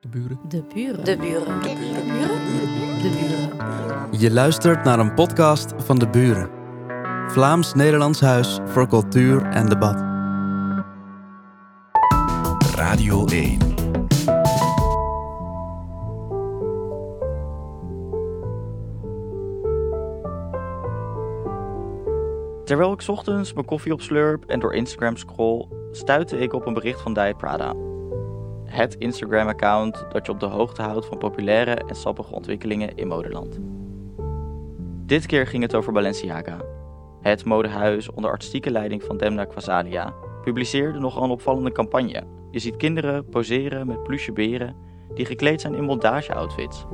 De buren. De buren. De buren. De buren. De buren. Je luistert naar een podcast van De Buren. Vlaams-Nederlands Huis voor Cultuur en Debat. Radio 1. Terwijl ik 's ochtends mijn koffie opslurp en door Instagram scroll, stuitte ik op een bericht van Diet Prada. Het Instagram-account dat je op de hoogte houdt van populaire en sappige ontwikkelingen in modeland. Dit keer ging het over Balenciaga. Het modehuis onder artistieke leiding van Demna Kwasalia publiceerde nogal een opvallende campagne. Je ziet kinderen poseren met pluche beren die gekleed zijn in bondage-outfits.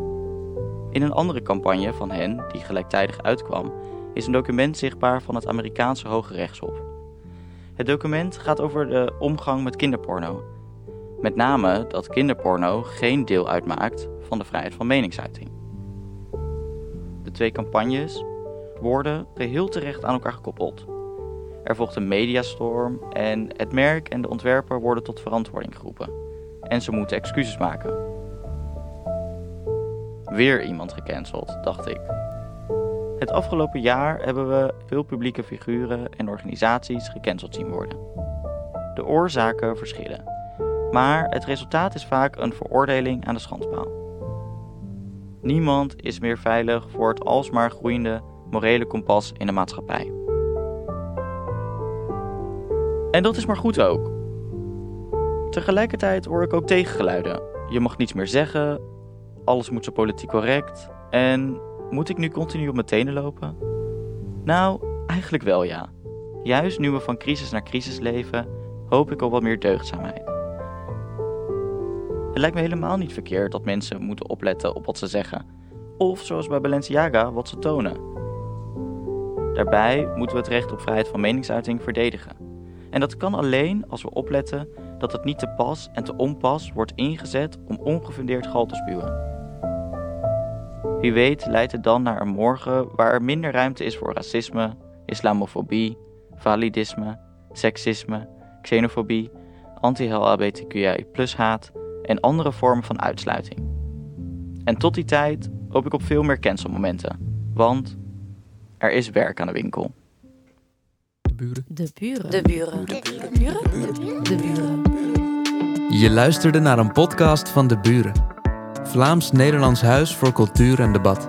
In een andere campagne van hen, die gelijktijdig uitkwam, is een document zichtbaar van het Amerikaanse Hoge Rechtshof. Het document gaat over de omgang met kinderporno. Met name dat kinderporno geen deel uitmaakt van de vrijheid van meningsuiting. De twee campagnes worden geheel terecht aan elkaar gekoppeld. Er volgt een mediastorm en het merk en de ontwerper worden tot verantwoording geroepen. En ze moeten excuses maken. Weer iemand gecanceld, dacht ik. Het afgelopen jaar hebben we veel publieke figuren en organisaties gecanceld zien worden. De oorzaken verschillen, maar het resultaat is vaak een veroordeling aan de schandpaal. Niemand is meer veilig voor het alsmaar groeiende morele kompas in de maatschappij. En dat is maar goed ook. Tegelijkertijd hoor ik ook tegengeluiden. Je mag niets meer zeggen, alles moet zo politiek correct en moet ik nu continu op mijn tenen lopen? Nou, eigenlijk wel ja. Juist nu we van crisis naar crisis leven, hoop ik op wat meer deugdzaamheid. Het lijkt me helemaal niet verkeerd dat mensen moeten opletten op wat ze zeggen. Of zoals bij Balenciaga, wat ze tonen. Daarbij moeten we het recht op vrijheid van meningsuiting verdedigen. En dat kan alleen als we opletten dat het niet te pas en te onpas wordt ingezet om ongefundeerd gal te spuwen. Wie weet leidt het dan naar een morgen waar er minder ruimte is voor racisme, islamofobie, validisme, seksisme, xenofobie, anti-LHBTQI haat en andere vormen van uitsluiting. En tot die tijd hoop ik op veel meer cancelmomenten, want er is werk aan de winkel. De buren. De buren. De buren. De buren. De buren. Je luisterde naar een podcast van De Buren. Vlaams-Nederlands Huis voor Cultuur en Debat.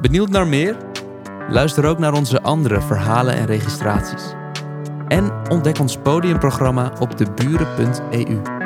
Benieuwd naar meer? Luister ook naar onze andere verhalen en registraties. En ontdek ons podiumprogramma op deburen.eu.